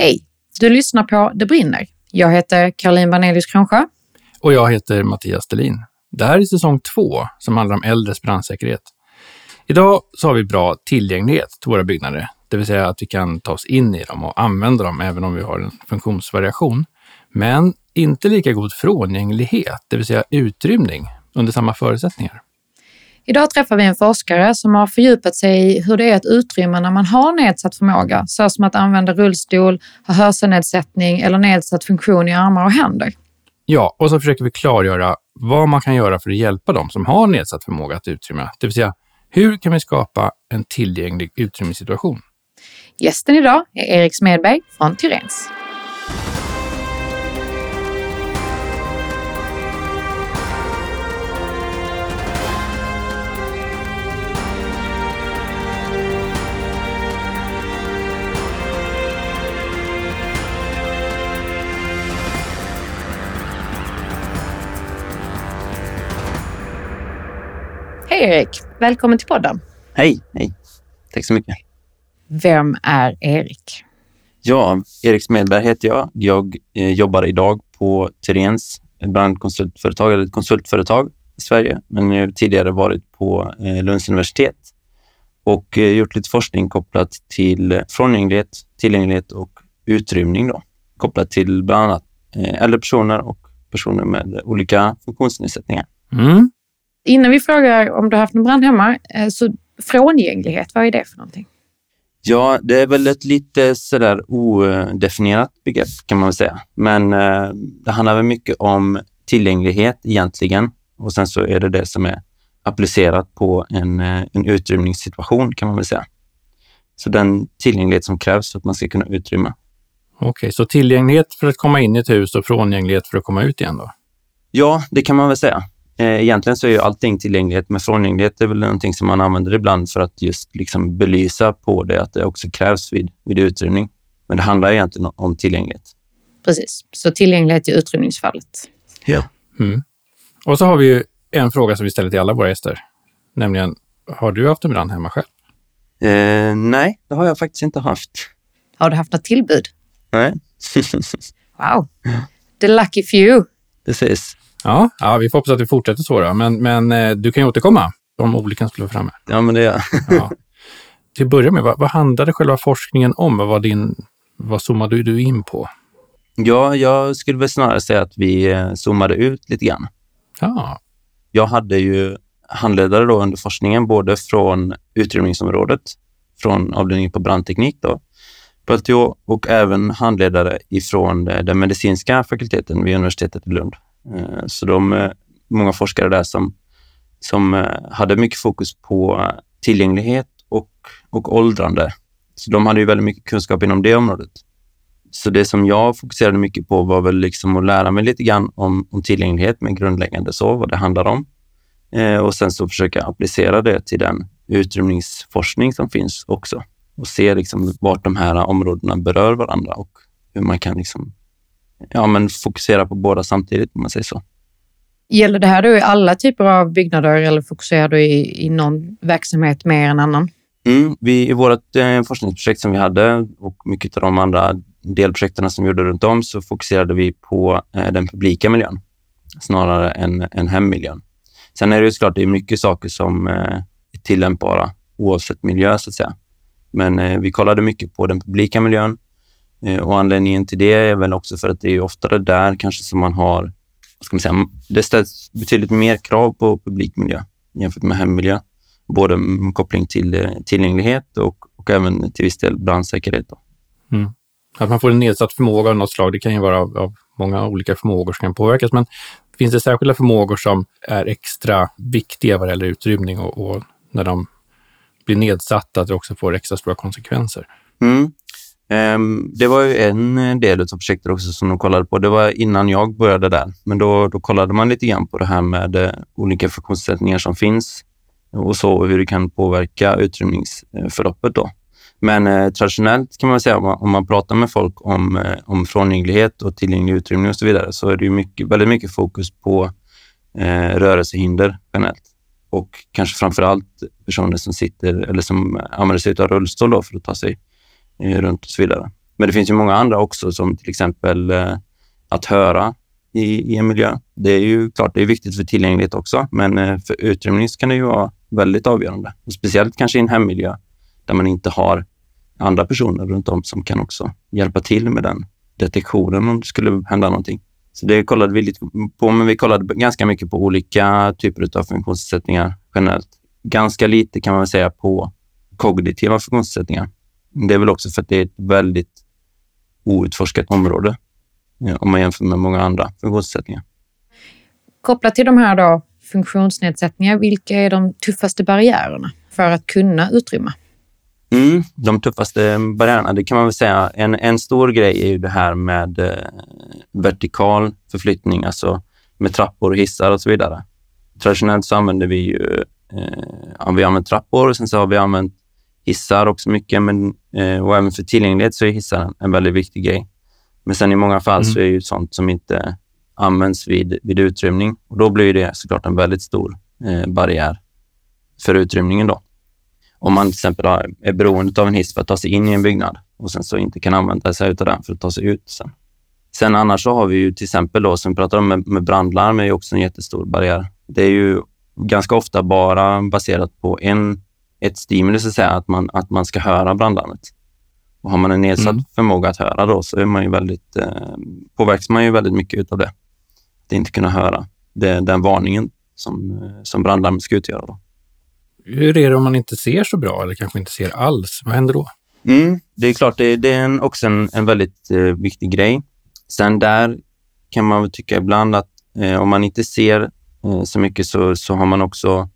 Hej! Du lyssnar på Det brinner. Jag heter Caroline Vanelius Kronsjö. Och jag heter Mattias Stelin. Det här är säsong två som handlar om äldres brandsäkerhet. Idag så har vi bra tillgänglighet till våra byggnader, det vill säga att vi kan ta oss in i dem och använda dem även om vi har en funktionsvariation. Men inte lika god frångänglighet, det vill säga utrymning under samma förutsättningar. Idag träffar vi en forskare som har fördjupat sig i hur det är att utrymma när man har nedsatt förmåga, såsom att använda rullstol, ha hörselnedsättning eller nedsatt funktion i armar och händer. Ja, och så försöker vi klargöra vad man kan göra för att hjälpa dem som har nedsatt förmåga att utrymma. Det vill säga, hur kan vi skapa en tillgänglig utrymmessituation? Gästen idag är Erik Smedberg från Tyrens. Hej Erik! Välkommen till podden. Hej, hej. Tack så mycket. Vem är Erik? Ja, Erik Smedberg heter jag. Jag eh, jobbar idag på Therens brandkonsultföretag, eller ett konsultföretag i Sverige, men jag har tidigare varit på eh, Lunds universitet och eh, gjort lite forskning kopplat till frångänglighet, tillgänglighet och utrymning då, kopplat till bland annat eh, äldre personer och personer med olika funktionsnedsättningar. Mm. Innan vi frågar om du har haft en brand hemma, eh, så frångänglighet, vad är det för någonting? Ja, det är väl ett lite sådär odefinierat begrepp kan man väl säga. Men eh, det handlar väl mycket om tillgänglighet egentligen och sen så är det det som är applicerat på en, eh, en utrymningssituation kan man väl säga. Så den tillgänglighet som krävs för att man ska kunna utrymma. Okej, så tillgänglighet för att komma in i ett hus och frångänglighet för att komma ut igen då? Ja, det kan man väl säga. Eh, Egentligen så är ju allting tillgänglighet, men frångänglighet är väl någonting som man använder ibland för att just liksom belysa på det, att det också krävs vid, vid utrymning. Men det handlar egentligen om tillgänglighet. Precis, så tillgänglighet i utrymningsfallet. Ja. Mm. Och så har vi ju en fråga som vi ställer till alla våra gäster, nämligen har du haft en brand hemma själv? Eh, nej, det har jag faktiskt inte haft. Har du haft något tillbud? Nej. Wow! The lucky few. Precis. Ja, ja vi får hoppas att det fortsätter så då, men, men eh, du kan ju återkomma om olyckan skulle vara framme. Ja, men det är Ja. Till att börja med, vad, vad handlade själva forskningen om? Vad, var din, vad zoomade du in på? Ja, jag skulle väl snarare säga att vi eh, zoomade ut lite grann. Ja, Jag hade ju handledare då under forskningen, både från utrymningsområdet, från avdelningen på brandteknik då, på LTH, och även handledare ifrån eh, den medicinska fakulteten vid universitetet i Lund. Eh, så de, eh, många forskare där som, som eh, hade mycket fokus på tillgänglighet och, och åldrande. Så de hade ju väldigt mycket kunskap inom det området. Så det som jag fokuserade mycket på var väl liksom att lära mig lite grann om, om tillgänglighet, men grundläggande så, vad det handlar om. Eh, och sen så försöka applicera det till den utrymningsforskning som finns också och se liksom vart de här områdena berör varandra och hur man kan liksom, ja, men fokusera på båda samtidigt, om man säger så. Gäller det här då i alla typer av byggnader eller fokuserar du i, i någon verksamhet mer än annan? Mm, vi, I vårt eh, forskningsprojekt som vi hade och mycket av de andra delprojekten som vi gjorde runt om så fokuserade vi på eh, den publika miljön snarare än, än hemmiljön. Sen är det ju såklart det är mycket saker som eh, är tillämpbara oavsett miljö så att säga. Men eh, vi kollade mycket på den publika miljön och anledningen till det är väl också för att det är oftare där kanske som man har, vad ska man säga, det ställs betydligt mer krav på publik miljö jämfört med hemmiljö både med koppling till eh, tillgänglighet och, och även till viss del brandsäkerhet. Då. att man får en nedsatt förmåga av något slag, det kan ju vara av, av många olika förmågor som kan påverkas, men finns det särskilda förmågor som är extra viktiga vad det gäller utrymning och, och när de blir nedsatta, att det också får extra stora konsekvenser? Mm. Ehm, det var ju en eh, del av projektet också som de kollade på. Det var innan jag började där, men då, då kollade man lite grann på det här med eh, olika funktionssättningar som finns och så och hur det kan påverka utrymningsförloppet. Då. Men eh, traditionellt kan man säga, om man, om man pratar med folk om, eh, om frångänglighet och tillgänglig utrymning och så vidare, så är det ju mycket, väldigt mycket fokus på eh, rörelsehinder generellt. Och kanske framför allt personer som sitter eller som använder sig av rullstol då för att ta sig Eh, runt och så vidare. Men det finns ju många andra också, som till exempel eh, att höra i, i en miljö. Det är ju klart, det är viktigt för tillgänglighet också, men eh, för utrymning kan det ju vara väldigt avgörande. Och speciellt kanske i en hemmiljö där man inte har andra personer runt om som kan också hjälpa till med den detektionen om det skulle hända någonting. Så det kollade vi lite på, men vi kollade ganska mycket på olika typer av funktionsnedsättningar generellt. Ganska lite kan man väl säga på kognitiva funktionsnedsättningar. Det är väl också för att det är ett väldigt outforskat område om man jämför med många andra funktionsnedsättningar. Kopplat till de här då, funktionsnedsättningar, vilka är de tuffaste barriärerna för att kunna utrymma? Mm, de tuffaste barriärerna, det kan man väl säga. En, en stor grej är ju det här med eh, vertikal förflyttning, alltså med trappor och hissar och så vidare. Traditionellt så använder vi ju eh, vi använt trappor och sen så har vi använt hissar också mycket, men, eh, och även för tillgänglighet så är hissar en väldigt viktig grej. Men sen i många fall mm. så är det ju sånt som inte används vid, vid utrymning och då blir det såklart en väldigt stor eh, barriär för utrymningen. Då. Om man till exempel är beroende av en hiss för att ta sig in i en byggnad och sen så inte kan använda sig av den för att ta sig ut sen. Sen annars så har vi ju till exempel då, som vi pratar om med, med brandlarm, är ju också en jättestor barriär. Det är ju ganska ofta bara baserat på en, ett stimulus, att, säga, att, man, att man ska höra brandlarmet. Och har man en nedsatt mm. förmåga att höra då så är man ju väldigt, eh, påverkas man ju väldigt mycket av det. Att inte kunna höra det, den varningen som, eh, som brandlarmet ska utgöra. Då. Hur är det om man inte ser så bra eller kanske inte ser alls? Vad händer då? Mm, det är klart, det, det är en, också en, en väldigt eh, viktig grej. Sen där kan man väl tycka ibland att eh, om man inte ser eh, så mycket så, så har man också...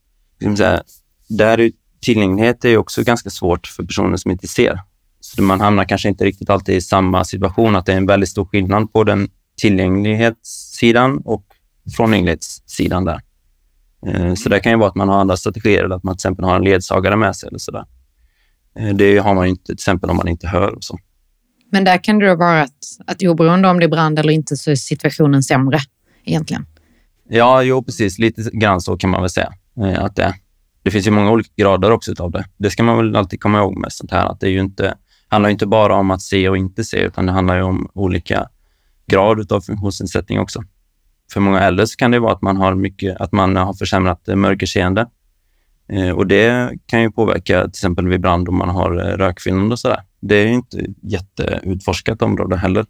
Så där är, tillgänglighet är också ganska svårt för personer som inte ser. Så man hamnar kanske inte riktigt alltid i samma situation, att det är en väldigt stor skillnad på den tillgänglighetssidan och frångänglighetssidan där. Eh, så det kan ju vara att man har andra strategier eller att man till exempel har en ledsagare med sig eller sådär. Eh, det har man ju inte till exempel om man inte hör och så. Men där kan det då vara att, att oberoende om det är brand eller inte så är situationen sämre egentligen? Ja, jo precis. Lite grann så kan man väl säga eh, att det är. Det finns ju många olika grader också av det. Det ska man väl alltid komma ihåg med sånt här, att det är ju inte, handlar inte bara om att se och inte se, utan det handlar ju om olika grad av funktionsnedsättning också. För många äldre så kan det vara att man har, mycket, att man har försämrat eh, mörkerseende. Eh, och det kan ju påverka till exempel vid brand om man har rökfilm rökfyllnad och sådär. Det är inte jätteutforskat område heller.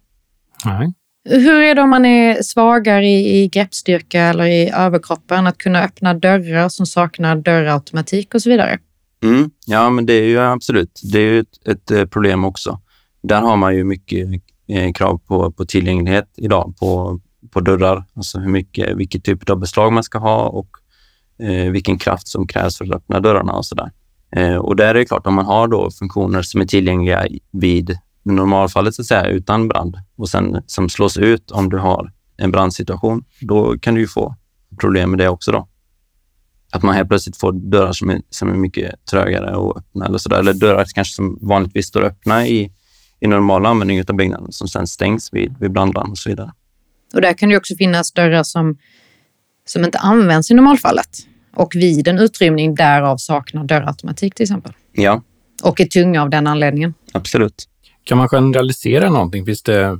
Nej. Hur är det om man är svagare i, i greppstyrka eller i överkroppen, att kunna öppna dörrar som saknar dörrautomatik och så vidare? Mm, ja, men det är ju absolut. Det är ju ett, ett eh, problem också. Där har man ju mycket eh, krav på, på tillgänglighet idag på, på dörrar. Alltså hur mycket, vilket typ av beslag man ska ha och eh, vilken kraft som krävs för att öppna dörrarna och sådär. Eh, och där är det klart, om man har då funktioner som är tillgängliga vid normalfallet så att säga, utan brand och sen som slås ut om du har en brandsituation, då kan du ju få problem med det också. då. Att man helt plötsligt får dörrar som är, som är mycket trögare att öppna eller sådär. Eller dörrar kanske som vanligtvis står öppna i, i normal användning av byggnaden som sen stängs vid, vid brandlarm och så vidare. Och där kan det också finnas dörrar som, som inte används i normalfallet och vid en utrymning därav saknar dörrautomatik till exempel. Ja. Och är tunga av den anledningen. Absolut. Kan man generalisera någonting? Finns det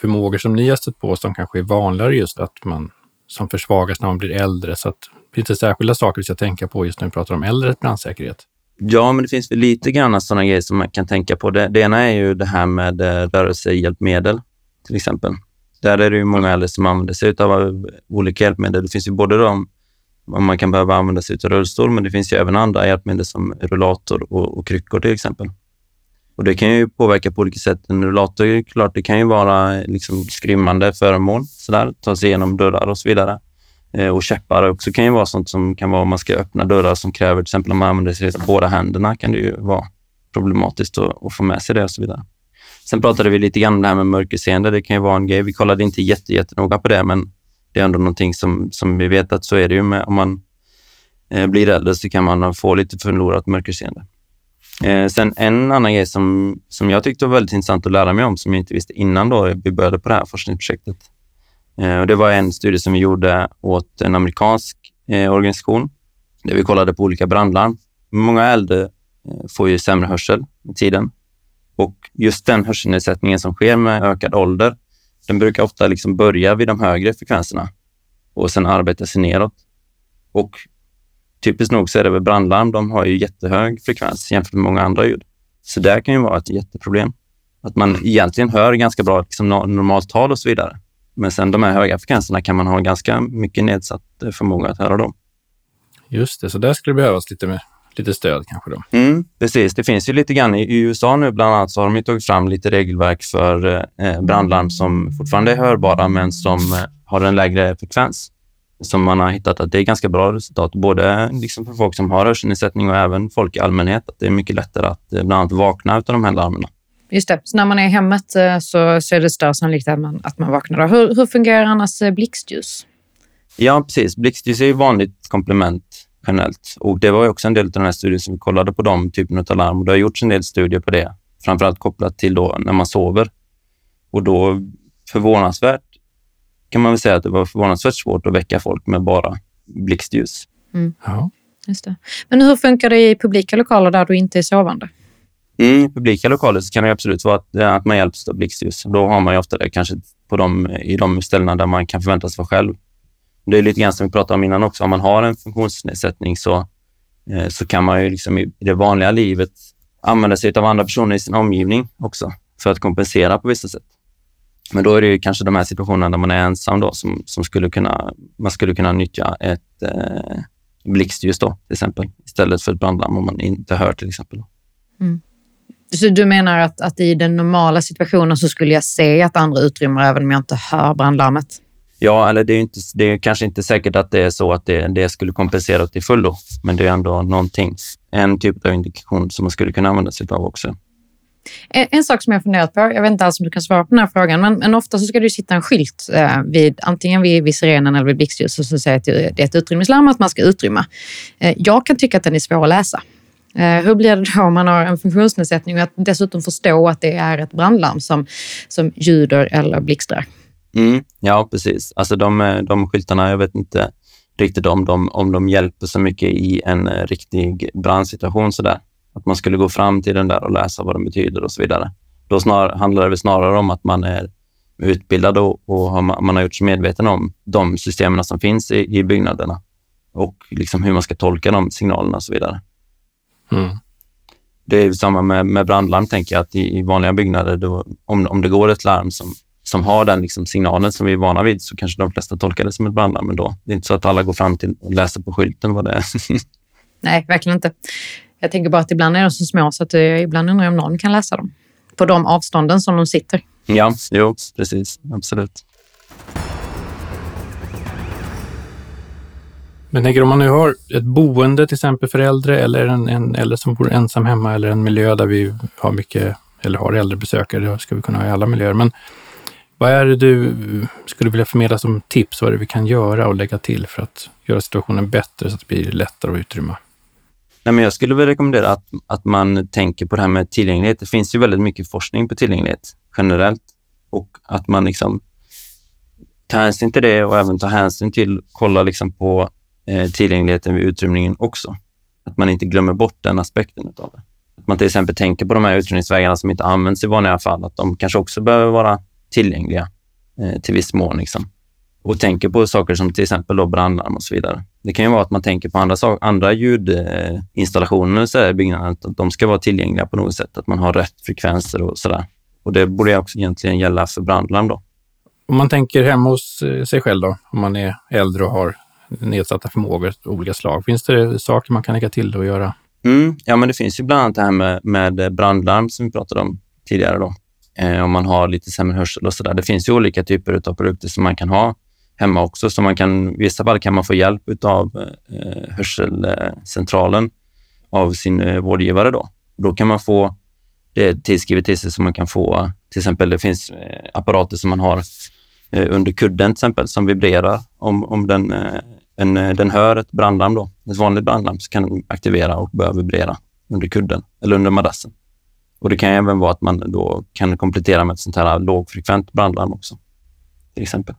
förmågor som ni har stött på som kanske är vanligare just att man som försvagas när man blir äldre? Så att, finns det särskilda saker vi ska tänka på just när vi pratar om äldres brandsäkerhet? Ja, men det finns väl lite grann sådana grejer som man kan tänka på. Det, det ena är ju det här med eh, rörelsehjälpmedel, till exempel. Där är det ju många äldre som använder sig av eh, olika hjälpmedel. Det finns ju både de man kan behöva använda sig av rullstol, men det finns ju även andra hjälpmedel som rullator och, och kryckor till exempel. Och Det kan ju påverka på olika sätt. En rullator klart, det kan ju vara liksom skrymmande föremål, sådär, ta sig igenom dörrar och så vidare. Eh, och käppar också kan ju vara sånt som kan vara om man ska öppna dörrar som kräver, till exempel om man använder sig av båda händerna, kan det ju vara problematiskt att, att få med sig det och så vidare. Sen pratade vi lite grann om det här med mörkerseende. Det kan ju vara en grej. Vi kollade inte jätte, jättenoga på det, men det är ändå någonting som, som vi vet att så är det ju med, om man eh, blir äldre så kan man få lite förlorat mörkerseende. Eh, sen en annan grej som, som jag tyckte var väldigt intressant att lära mig om, som jag inte visste innan då vi började på det här forskningsprojektet. Eh, och det var en studie som vi gjorde åt en amerikansk eh, organisation, där vi kollade på olika brandlarm. Många äldre eh, får ju sämre hörsel med tiden Och just den hörselnedsättningen som sker med ökad ålder, den brukar ofta liksom börja vid de högre frekvenserna och sen arbeta sig neråt. Och typiskt nog så är det väl brandlarm, de har ju jättehög frekvens jämfört med många andra ljud. Så det kan ju vara ett jätteproblem. Att man egentligen hör ganska bra liksom, normalt tal och så vidare. Men sen de här höga frekvenserna kan man ha ganska mycket nedsatt eh, förmåga att höra dem. Just det, så där skulle det behövas lite, med, lite stöd kanske då? Mm, precis, det finns ju lite grann i, USA nu bland annat så har de tagit fram lite regelverk för eh, brandlarm som fortfarande är hörbara men som eh, har en lägre frekvens. Som man har hittat att det är ganska bra resultat, både liksom för folk som har hörselnedsättning och även folk i allmänhet. Att det är mycket lättare att eh, bland annat vakna av de här larmen. Just det. Så när man är i hemmet eh, så, så är det större sannolikhet att man, att man vaknar. Hur, hur fungerar annars eh, blixtljus? Ja, precis. Blixtljus är ju vanligt komplement generellt. Och det var också en del av den här studien som vi kollade på de typerna av larm. Och det har gjorts en del studier på det, framförallt kopplat till då när man sover. Och då förvånansvärt kan man väl säga att det var förvånansvärt svårt att väcka folk med bara blixtljus. Mm. Ja. Just det. Men hur funkar det i publika lokaler där du inte är sovande? Mm, I publika lokaler så kan det absolut vara att, att man hjälps av blixtljus. Då har man ju ofta det kanske på de, i de ställena där man kan förväntas vara själv. Det är lite grann som vi pratade om innan också. Om man har en funktionsnedsättning så, eh, så kan man ju liksom i det vanliga livet använda sig av andra personer i sin omgivning också för att kompensera på vissa sätt. Men då är det ju kanske de här situationerna där man är ensam då som, som skulle kunna, man skulle kunna nyttja ett eh, blixtljus då, till exempel, istället för ett brandlarm om man inte hör till exempel. Mm. Så du menar att, att i den normala situationen så skulle jag se att andra utrymmer även om jag inte hör brandlarmet? Ja, eller det är, inte, det är kanske inte säkert att det är så att det, det skulle kompensera till fullo, men det är ändå någonting. En typ av indikation som man skulle kunna använda sig av också. En, en, sak som jag funderat på, jag vet inte alls om du kan svara på den här frågan, men, men ofta så ska det sitta en skylt eh, vid, antingen vid, vid sirenen eller vid blixtljuset som säger att det är ett utrymningslarm att man ska utrymma. Eh, jag kan tycka att den är svår att läsa. Eh, hur blir det då om man har en funktionsnedsättning och att dessutom förstå att det är ett brandlarm som, som ljuder eller blixtrar? Mm, ja, precis. Alltså de, de skyltarna, jag vet inte riktigt om de, om de hjälper så mycket i en eh, riktig brandsituation sådär. Att man skulle gå fram till den där och läsa vad den betyder och så vidare. Då snar, handlar det väl snarare om att man är utbildad och, och har, man har gjort sig medveten om de systemen som finns i, i byggnaderna och liksom hur man ska tolka de signalerna och så vidare. Mm. Det är samma med, med brandlarm, tänker jag, att i, i vanliga byggnader, då, om, om det går ett larm som, som har den liksom signalen som vi är vana vid, så kanske de flesta tolkar det som ett brandlarm ändå. Det är inte så att alla går fram till och läser på skylten vad det är. Nej, verkligen inte. Jag tänker bara att ibland är de så små så att jag eh, ibland undrar jag om någon kan läsa dem på de avstånden som de sitter. Ja, jo, precis. Absolut. Men tänker om man nu har ett boende till exempel för äldre eller en, en äldre som bor ensam hemma eller en miljö där vi har mycket eller har äldrebesökare, det ska vi kunna ha i alla miljöer. Men vad är det du skulle vilja förmedla som tips? Vad är det vi kan göra och lägga till för att göra situationen bättre så att det blir lättare att utrymma? Nej, men jag skulle väl rekommendera att, att man tänker på det här med tillgänglighet. Det finns ju väldigt mycket forskning på tillgänglighet generellt och att man liksom tar hänsyn till det och även tar hänsyn till, kolla liksom på eh, tillgängligheten vid utrymningen också. Att man inte glömmer bort den aspekten av det. Att man till exempel tänker på de här utrymningsvägarna som inte används i vanliga fall, att de kanske också behöver vara tillgängliga eh, till viss mån. Liksom och tänker på saker som till exempel då brandlarm och så vidare. Det kan ju vara att man tänker på andra, andra ljudinstallationer i byggnaden, att de ska vara tillgängliga på något sätt, att man har rätt frekvenser och sådär. Och det borde också egentligen gälla för brandlarm då. Om man tänker hemma hos eh, sig själv då, om man är äldre och har nedsatta förmågor av olika slag, finns det saker man kan lägga till och göra? Mm, ja, men det finns ju bland annat det här med, med brandlarm som vi pratade om tidigare. Då. Eh, om man har lite sämre hörsel och sådär. Det finns ju olika typer av produkter som man kan ha hemma också. Så man kan, i vissa fall kan man få hjälp av eh, hörselcentralen av sin eh, vårdgivare. Då. då kan man få det tillskrivet till sig som man kan få, till exempel det finns eh, apparater som man har eh, under kudden till exempel som vibrerar. Om, om den, eh, en, eh, den hör ett brandlarm, då, ett vanligt brandlarm, så kan den aktivera och börja vibrera under kudden eller under madrassen. Och Det kan även vara att man då kan komplettera med ett sånt här lågfrekvent brandlarm också, till exempel.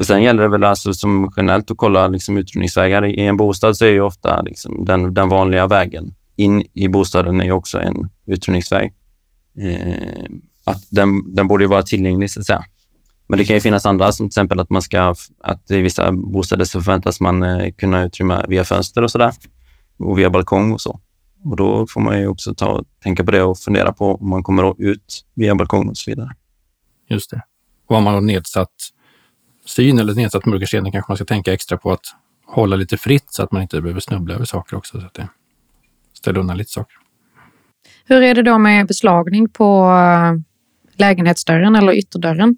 Och sen gäller det väl alltså som generellt att kolla liksom utrymningsvägar. I en bostad så är ju ofta liksom den, den vanliga vägen in i bostaden är också en utrymningsväg. eh, att den, den borde vara tillgänglig så att säga. Men det kan ju finnas andra, som till exempel att man ska, att i vissa bostäder så förväntas man eh, kunna utrymma via fönster och sådär och via balkong och så. Och då får man ju också ta, tänka på det och fundera på om man kommer ut via balkong och så vidare. Just det. Och om man har nedsatt syn eller nedsatt mörkerseende kanske man ska tänka extra på att hålla lite fritt så att man inte behöver snubbla över saker också. Så att det ställer undan lite saker. Hur är det då med beslagning på eh, lägenhetsdörren eller ytterdörren?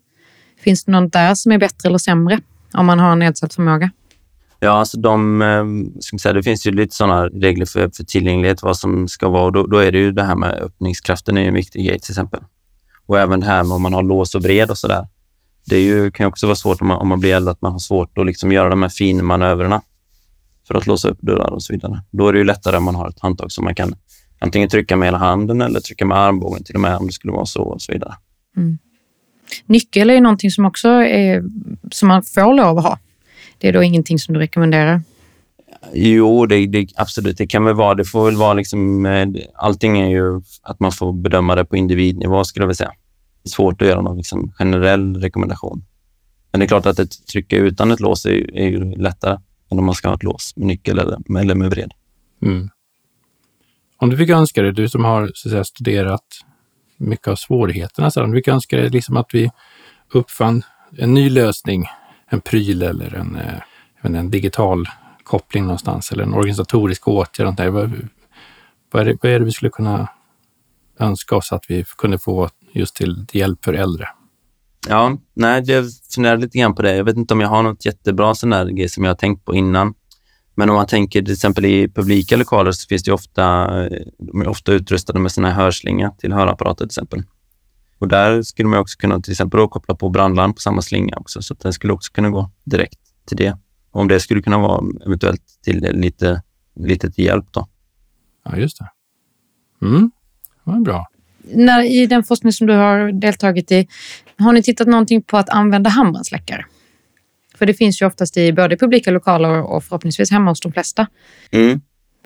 Finns det något där som är bättre eller sämre om man har nedsatt förmåga? Ja, alltså de, eh, ska säga, det finns ju lite sådana regler för, för tillgänglighet, vad som ska vara. Då, då är det ju det här med öppningskraften är en viktig grej till exempel. Och även det här med om man har lås och bred och sådär. Det ju, kan ju också vara svårt om man, om man blir äldre, att man har svårt att liksom göra de här finmanövrarna för att låsa upp dörrar och så vidare. Då är det ju lättare om man har ett handtag som man kan antingen trycka med hela handen eller trycka med armbågen till och med om det skulle vara så och så vidare. Mm. Nyckel är någonting som också är, som man får lov att ha. Det är då ingenting som du rekommenderar? Jo, det, det, absolut. Det kan väl vara. Det får väl vara liksom... Eh, allting är ju att man får bedöma det på individnivå, skulle jag vilja säga. Det är svårt att göra någon liksom generell rekommendation. Men det är klart att ett trycka utan ett lås är, är ju lättare än om man ska ha ett lås med nyckel eller, eller med vred. Mm. Om du fick önska dig, du som har så att säga, studerat mycket av svårigheterna, så om du fick önska dig liksom att vi uppfann en ny lösning, en pryl eller en, eh, en digital koppling någonstans eller en organisatorisk åtgärd. Vad, vad, är det, vad är det vi skulle kunna önska oss att vi kunde få just till hjälp för äldre? Ja, nej, jag funderar lite grann på det. Jag vet inte om jag har något jättebra sån där grej som jag har tänkt på innan. Men om man tänker till exempel i publika lokaler så finns det ofta, de är ofta utrustade med såna här hörslinga till hörapparater till exempel. Och där skulle man också kunna till exempel koppla på brandlarm på samma slinga också, så att den skulle också kunna gå direkt till det. Och om det skulle kunna vara eventuellt till lite, lite till hjälp då. Ja, just det. Mm, det var bra. När, I den forskning som du har deltagit i, har ni tittat någonting på att använda handbrandsläckare? För det finns ju oftast i både publika lokaler och förhoppningsvis hemma hos de flesta. Mm.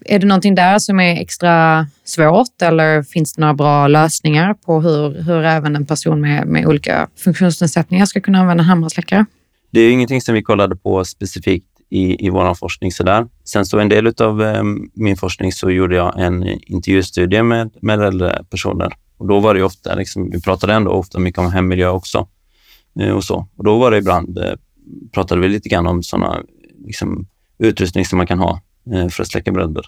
Är det någonting där som är extra svårt eller finns det några bra lösningar på hur, hur även en person med, med olika funktionsnedsättningar ska kunna använda handbrandsläckare? Det är ingenting som vi kollade på specifikt i, i vår forskning. Sådär. Sen så en del av eh, min forskning så gjorde jag en intervjustudie med, med äldre personer. Och då var det ofta, liksom, vi pratade ändå ofta mycket om hemmiljö också. Eh, och, så. och då var det ibland eh, pratade vi lite grann om sådana liksom, utrustning som man kan ha eh, för att släcka bränder.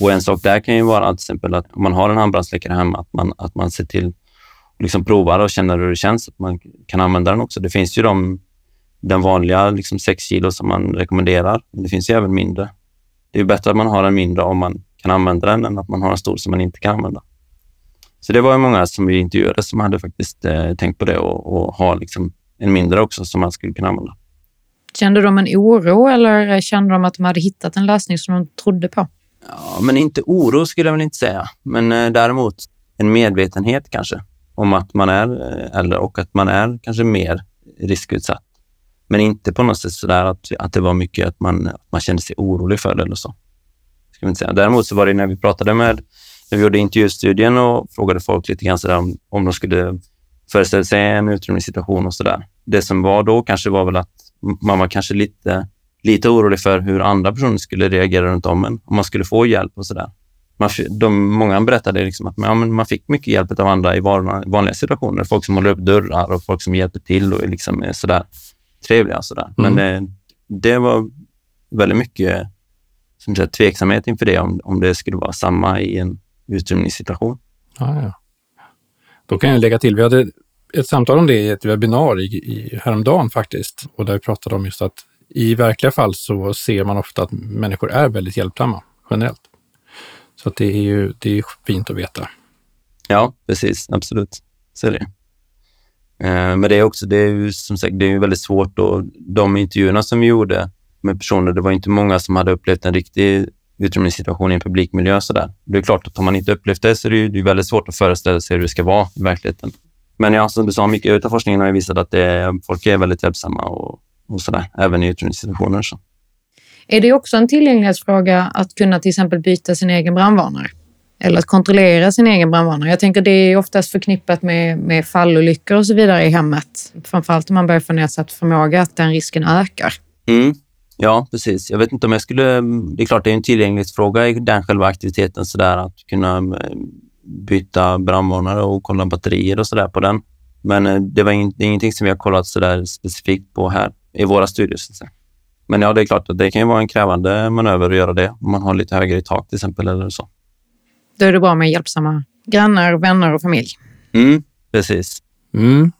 Och en sak där kan ju vara till exempel att om man har en handbrandsläckare hemma, att man, att man ser till liksom provar och känner hur det känns, att man kan använda den också. Det finns ju de, den vanliga liksom 6 kilo som man rekommenderar, men det finns ju även mindre. Det är bättre att man har en mindre om man kan använda den än att man har en stor som man inte kan använda. Så det var ju många som vi intervjuade som hade faktiskt eh, tänkt på det och, och ha liksom en mindre också som man skulle kunna använda. Kände de en oro eller kände de att de hade hittat en lösning som de trodde på? Ja, men inte oro skulle jag väl inte säga, men eh, däremot en medvetenhet kanske om att man är eh, äldre och att man är kanske mer riskutsatt. Men inte på något sätt sådär att, att det var mycket att man, att man kände sig orolig för det eller så. Ska inte säga. Däremot så var det när vi pratade med, när vi gjorde intervjustudien och frågade folk lite grann sådär om, om de skulle föreställa sig en utrymningssituation och sådär. Det som var då kanske var väl att man var kanske lite, lite orolig för hur andra personer skulle reagera runt om en, om man skulle få hjälp och sådär. Man, de, många berättade liksom att ja, man fick mycket hjälp av andra i vanliga situationer. Folk som håller upp dörrar och folk som hjälper till och liksom är sådär trevliga. Och sådär. Mm. Men det, det, var väldigt mycket som sagt, tveksamhet inför det, om, om det skulle vara samma i en utrymningssituation. Ja, ja. Då kan jag lägga till, vi hade ett samtal om det i ett webbinar i, i, häromdagen faktiskt. Och där vi pratade om just att i verkliga fall så ser man ofta att människor är väldigt hjälpsamma generellt. Så det är ju det är fint att veta. Ja, precis. Absolut. Så är det. Eh, men det är också, det är ju som sagt, det är väldigt svårt och de intervjuerna som vi gjorde med personer, det var inte många som hade upplevt en riktig utrymningssituation i en publikmiljö. Så där. Det är klart att om man inte upplevt det så är det, ju, det är väldigt svårt att föreställa sig hur det ska vara i verkligheten. Men ja, som du sa, mycket av forskningen har visat att det, folk är väldigt hjälpsamma och, och sådär, även i utrymningssituationer. Är det också en tillgänglighetsfråga att kunna till exempel byta sin egen brandvarnare? eller att kontrollera sin egen brandvarnare. Jag tänker det är oftast förknippat med, med fallolyckor och så vidare i hemmet. Framförallt om man börjar få nedsatt förmåga, att den risken ökar. Mm. Ja, precis. Jag vet inte om jag skulle... Det är klart, det är en tillgänglighetsfråga i den själva aktiviteten, så där, att kunna eh, byta brandvarnare och kolla batterier och så där på den. Men eh, det, var in, det är ingenting som vi har kollat så där specifikt på här i våra studier. Men ja, det är klart att det kan ju vara en krävande manöver att göra det om man har lite högre i tak till exempel eller så. Då är det bra med hjälpsamma grannar, vänner och familj. Mm, precis. Mm.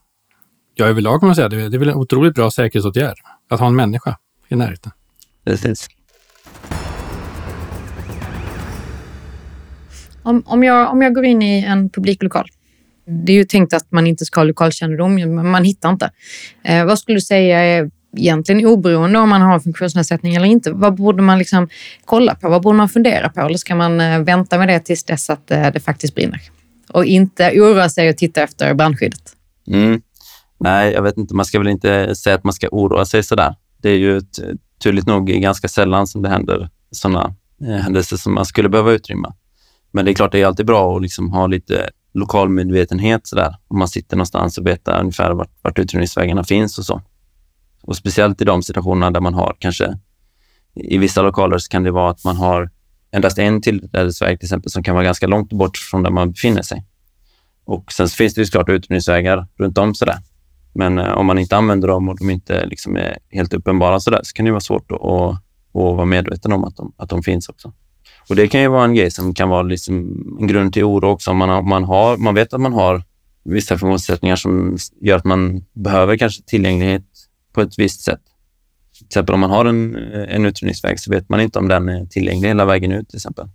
Ja, överlag kan man säga att det är väl en otroligt bra säkerhetsåtgärd att ha en människa i närheten. Precis. Om, om, jag, om jag går in i en publiklokal. Det är ju tänkt att man inte ska ha lokalkännedom, men man hittar inte. Eh, vad skulle du säga är egentligen oberoende om man har funktionsnedsättning eller inte. Vad borde man liksom kolla på? Vad borde man fundera på? Eller ska man eh, vänta med det tills dess att eh, det faktiskt brinner? Och inte oroa sig och titta efter brandskyddet. Mm. Nej, jag vet inte. Man ska väl inte säga att man ska oroa sig sådär. Det är ju tydligt nog ganska sällan som det händer sådana eh, händelser som man skulle behöva utrymma. Men det är klart, det är alltid bra att liksom ha lite lokalmedvetenhet sådär. Om man sitter någonstans och vet ungefär vart, vart utrymningsvägarna finns och så. Och speciellt i de situationerna där man har kanske, i vissa lokaler så kan det vara att man har endast en tillträdesväg till exempel som kan vara ganska långt bort från där man befinner sig. Och sen finns det ju såklart utrymningsvägar runt om sådär. Men eh, om man inte använder dem och de inte liksom är helt uppenbara sådär, så kan det vara svårt att, att, att vara medveten om att de, att de finns också. Och Det kan ju vara en grej som kan vara liksom en grund till oro också. Om man, man, har, man vet att man har vissa funktionssättningar som gör att man behöver kanske tillgänglighet på ett visst sätt. Till exempel om man har en, en utrymningsväg så vet man inte om den är tillgänglig hela vägen ut till exempel.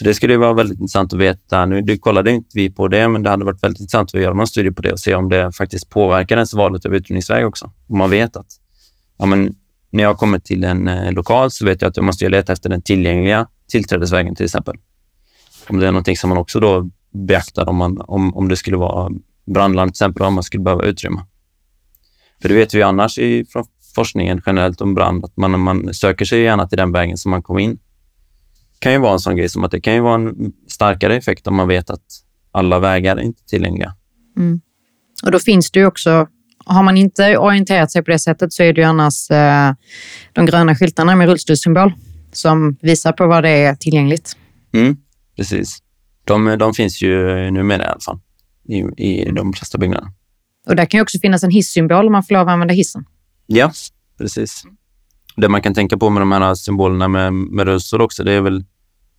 Så det skulle vara väldigt intressant att veta. Nu det kollade inte vi på det, men det hade varit väldigt intressant att göra en studie på det och se om det faktiskt påverkar ens valet av utrymningsväg också. Om man vet att ja, men när jag kommer till en eh, lokal så vet jag att jag måste leta efter den tillgängliga tillträdesvägen till exempel. Om det är någonting som man också då beaktar om, man, om, om det skulle vara brandlarm till exempel, om man skulle behöva utrymma. För det vet vi annars i, från forskningen generellt om brand, att man, man söker sig gärna till den vägen som man kom in. Kan ju vara en sån grej som att det kan ju vara en starkare effekt om man vet att alla vägar är inte tillgängliga. Mm. Och då finns det ju också, har man inte orienterat sig på det sättet så är det ju annars eh, de gröna skyltarna med rullstolssymbol som visar på vad det är tillgängligt. Mm, precis. De, de finns ju numera i alla fall i, i de flesta byggnader. Och där kan ju också finnas en hissymbol om man får lov att använda hissen. Ja, precis. Det man kan tänka på med de här symbolerna med, med rullstol också, det är väl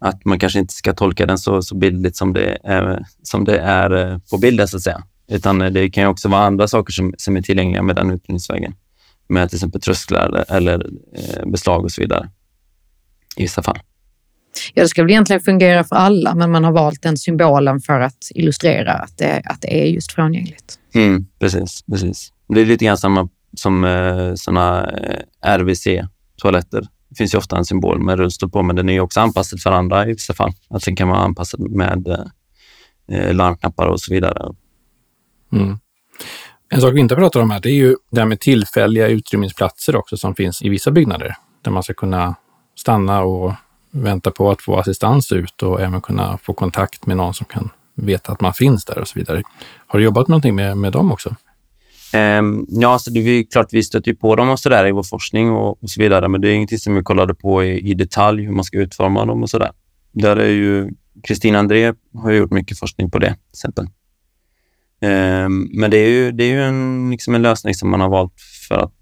att man kanske inte ska tolka den så, så bildligt som det, är, som det är eh, på bilden, så att säga. Utan det kan ju också vara andra saker som, som är tillgängliga med den utbildningsvägen. Med till exempel trösklar eller, eller eh, beslag och så vidare. I vissa fall. Ja, det ska väl egentligen fungera för alla, men man har valt den symbolen för att illustrera att det, att det är just frångängligt. Mm, precis, precis. Det är lite grann samma som eh, sådana eh, RVC-toaletter. Det finns ju ofta en symbol med rullstol på, men den är också anpassad för andra i vissa fall. Att den kan vara anpassad med eh, eh, larmknappar och så vidare. Mm. En sak vi inte pratar om här, det är ju det här med tillfälliga utrymningsplatser också som finns i vissa byggnader, där man ska kunna stanna och vänta på att få assistans ut och även kunna få kontakt med någon som kan veta att man finns där och så vidare. Har du jobbat med någonting med, med dem också? Um, ja, så det är klart vi stöter på dem och så där i vår forskning och, och, så vidare, men det är ingenting som vi kollade på i, i detalj, hur man ska utforma dem och så där. Där är ju Kristina André har gjort mycket forskning på det, till exempel. Um, men det är ju, det är ju en, liksom en lösning som man har valt för att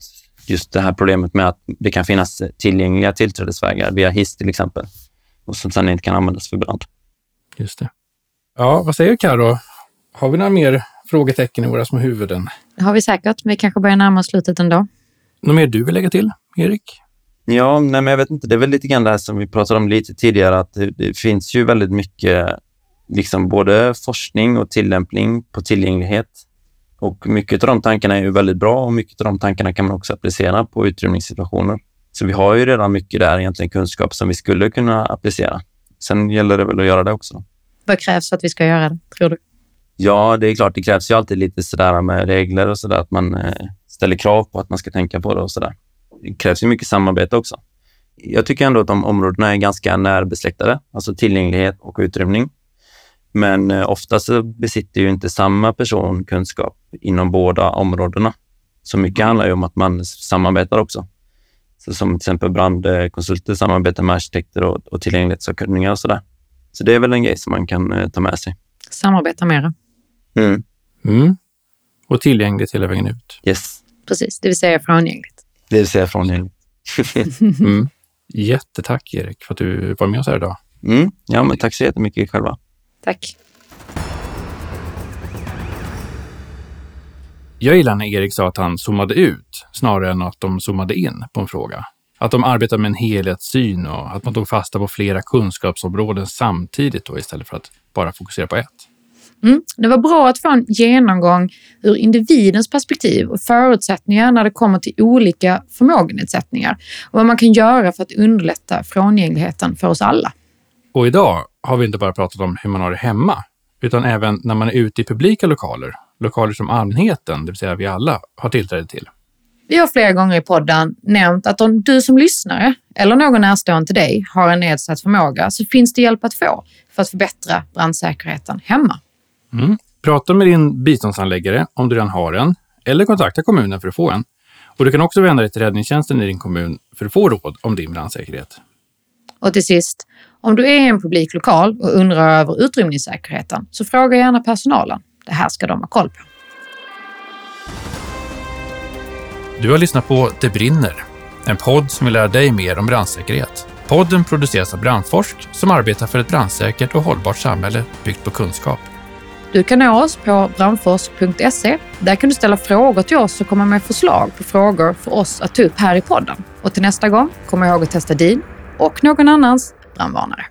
just det här problemet med att det kan finnas tillgängliga tillträdesvägar via hiss till exempel och som sedan inte kan användas för brand. Just det. Ja, vad säger Karo? Har vi några mer frågetecken i våra små huvuden? Det har vi säkert, men vi kanske börjar närma oss slutet ändå. Något mer du vill lägga till, Erik? Ja, nej, men jag vet inte. Det är väl lite grann det här som vi pratade om lite tidigare, att det, det finns ju väldigt mycket, liksom både forskning och tillämpning på tillgänglighet. Och mycket av de tankarna är ju väldigt bra och mycket av de tankarna kan man också applicera på utrymningssituationer. Så vi har ju redan mycket där, egentligen kunskap som vi skulle kunna applicera. Sen gäller det väl att göra det också. Vad krävs för att vi ska göra det, tror du? Ja, det är klart, det krävs ju alltid lite sådär med regler och sådär, att man eh, ställer krav på att man ska tänka på det och sådär. Det krävs ju mycket samarbete också jag tycker ändå att de områdena är ganska närbesläktade, alltså tillgänglighet och utrymning. Men oftast ofta så besitter ju inte samma person kunskap inom båda områdena. Så mycket handlar ju om att man samarbetar också. Så som till exempel brandkonsulter samarbetar med arkitekter och, och tillgänglighetssakkunniga och sådär. Så det är väl en grej som man kan eh, ta med sig. Samarbeta mera. Mm. Mm. Och tillgängligt hela vägen ut. Yes, Precis, det vill säga frångängligt. det vill säga från hjälp. Mm. Jättetack Erik för att du var med oss här idag. Mm. Ja, men tack så jättemycket själva. Tack. Jag gillar när Erik sa att han zoomade ut snarare än att de zoomade in på en fråga. Att de arbetar med en helhetssyn och att man tog fasta på flera kunskapsområden samtidigt då, istället för att bara fokusera på ett. Mm. Det var bra att få en genomgång ur individens perspektiv och förutsättningar när det kommer till olika förmågenedsättningar och vad man kan göra för att underlätta frångängligheten för oss alla. Och idag har vi inte bara pratat om hur man har det hemma, utan även när man är ute i publika lokaler. Lokaler som allmänheten, det vill säga vi alla, har tillträde till. Vi har flera gånger i podden nämnt att om du som lyssnare eller någon närstående till dig har en nedsatt förmåga så finns det hjälp att få för att förbättra brandsäkerheten hemma. Mm. Prata med din biståndsanläggare om du redan har en, eller kontakta kommunen för att få en. Och du kan också vända dig till räddningstjänsten i din kommun för att få råd om din brandsäkerhet. Och till sist, om du är i en publik lokal och undrar över utrymningssäkerheten så fråga gärna personalen. Det här ska de ha koll på. Du har lyssnat på Det brinner, en podd som vill lära dig mer om brandsäkerhet. Podden produceras av Brandforsk som arbetar för ett brandsäkert och hållbart samhälle byggt på kunskap. Du kan nå oss på brandforsk.se. Där kan du ställa frågor till oss och komma med förslag på frågor för oss att ta upp här i podden. Och till nästa gång, kom ihåg att testa din och någon annans brandvarnare.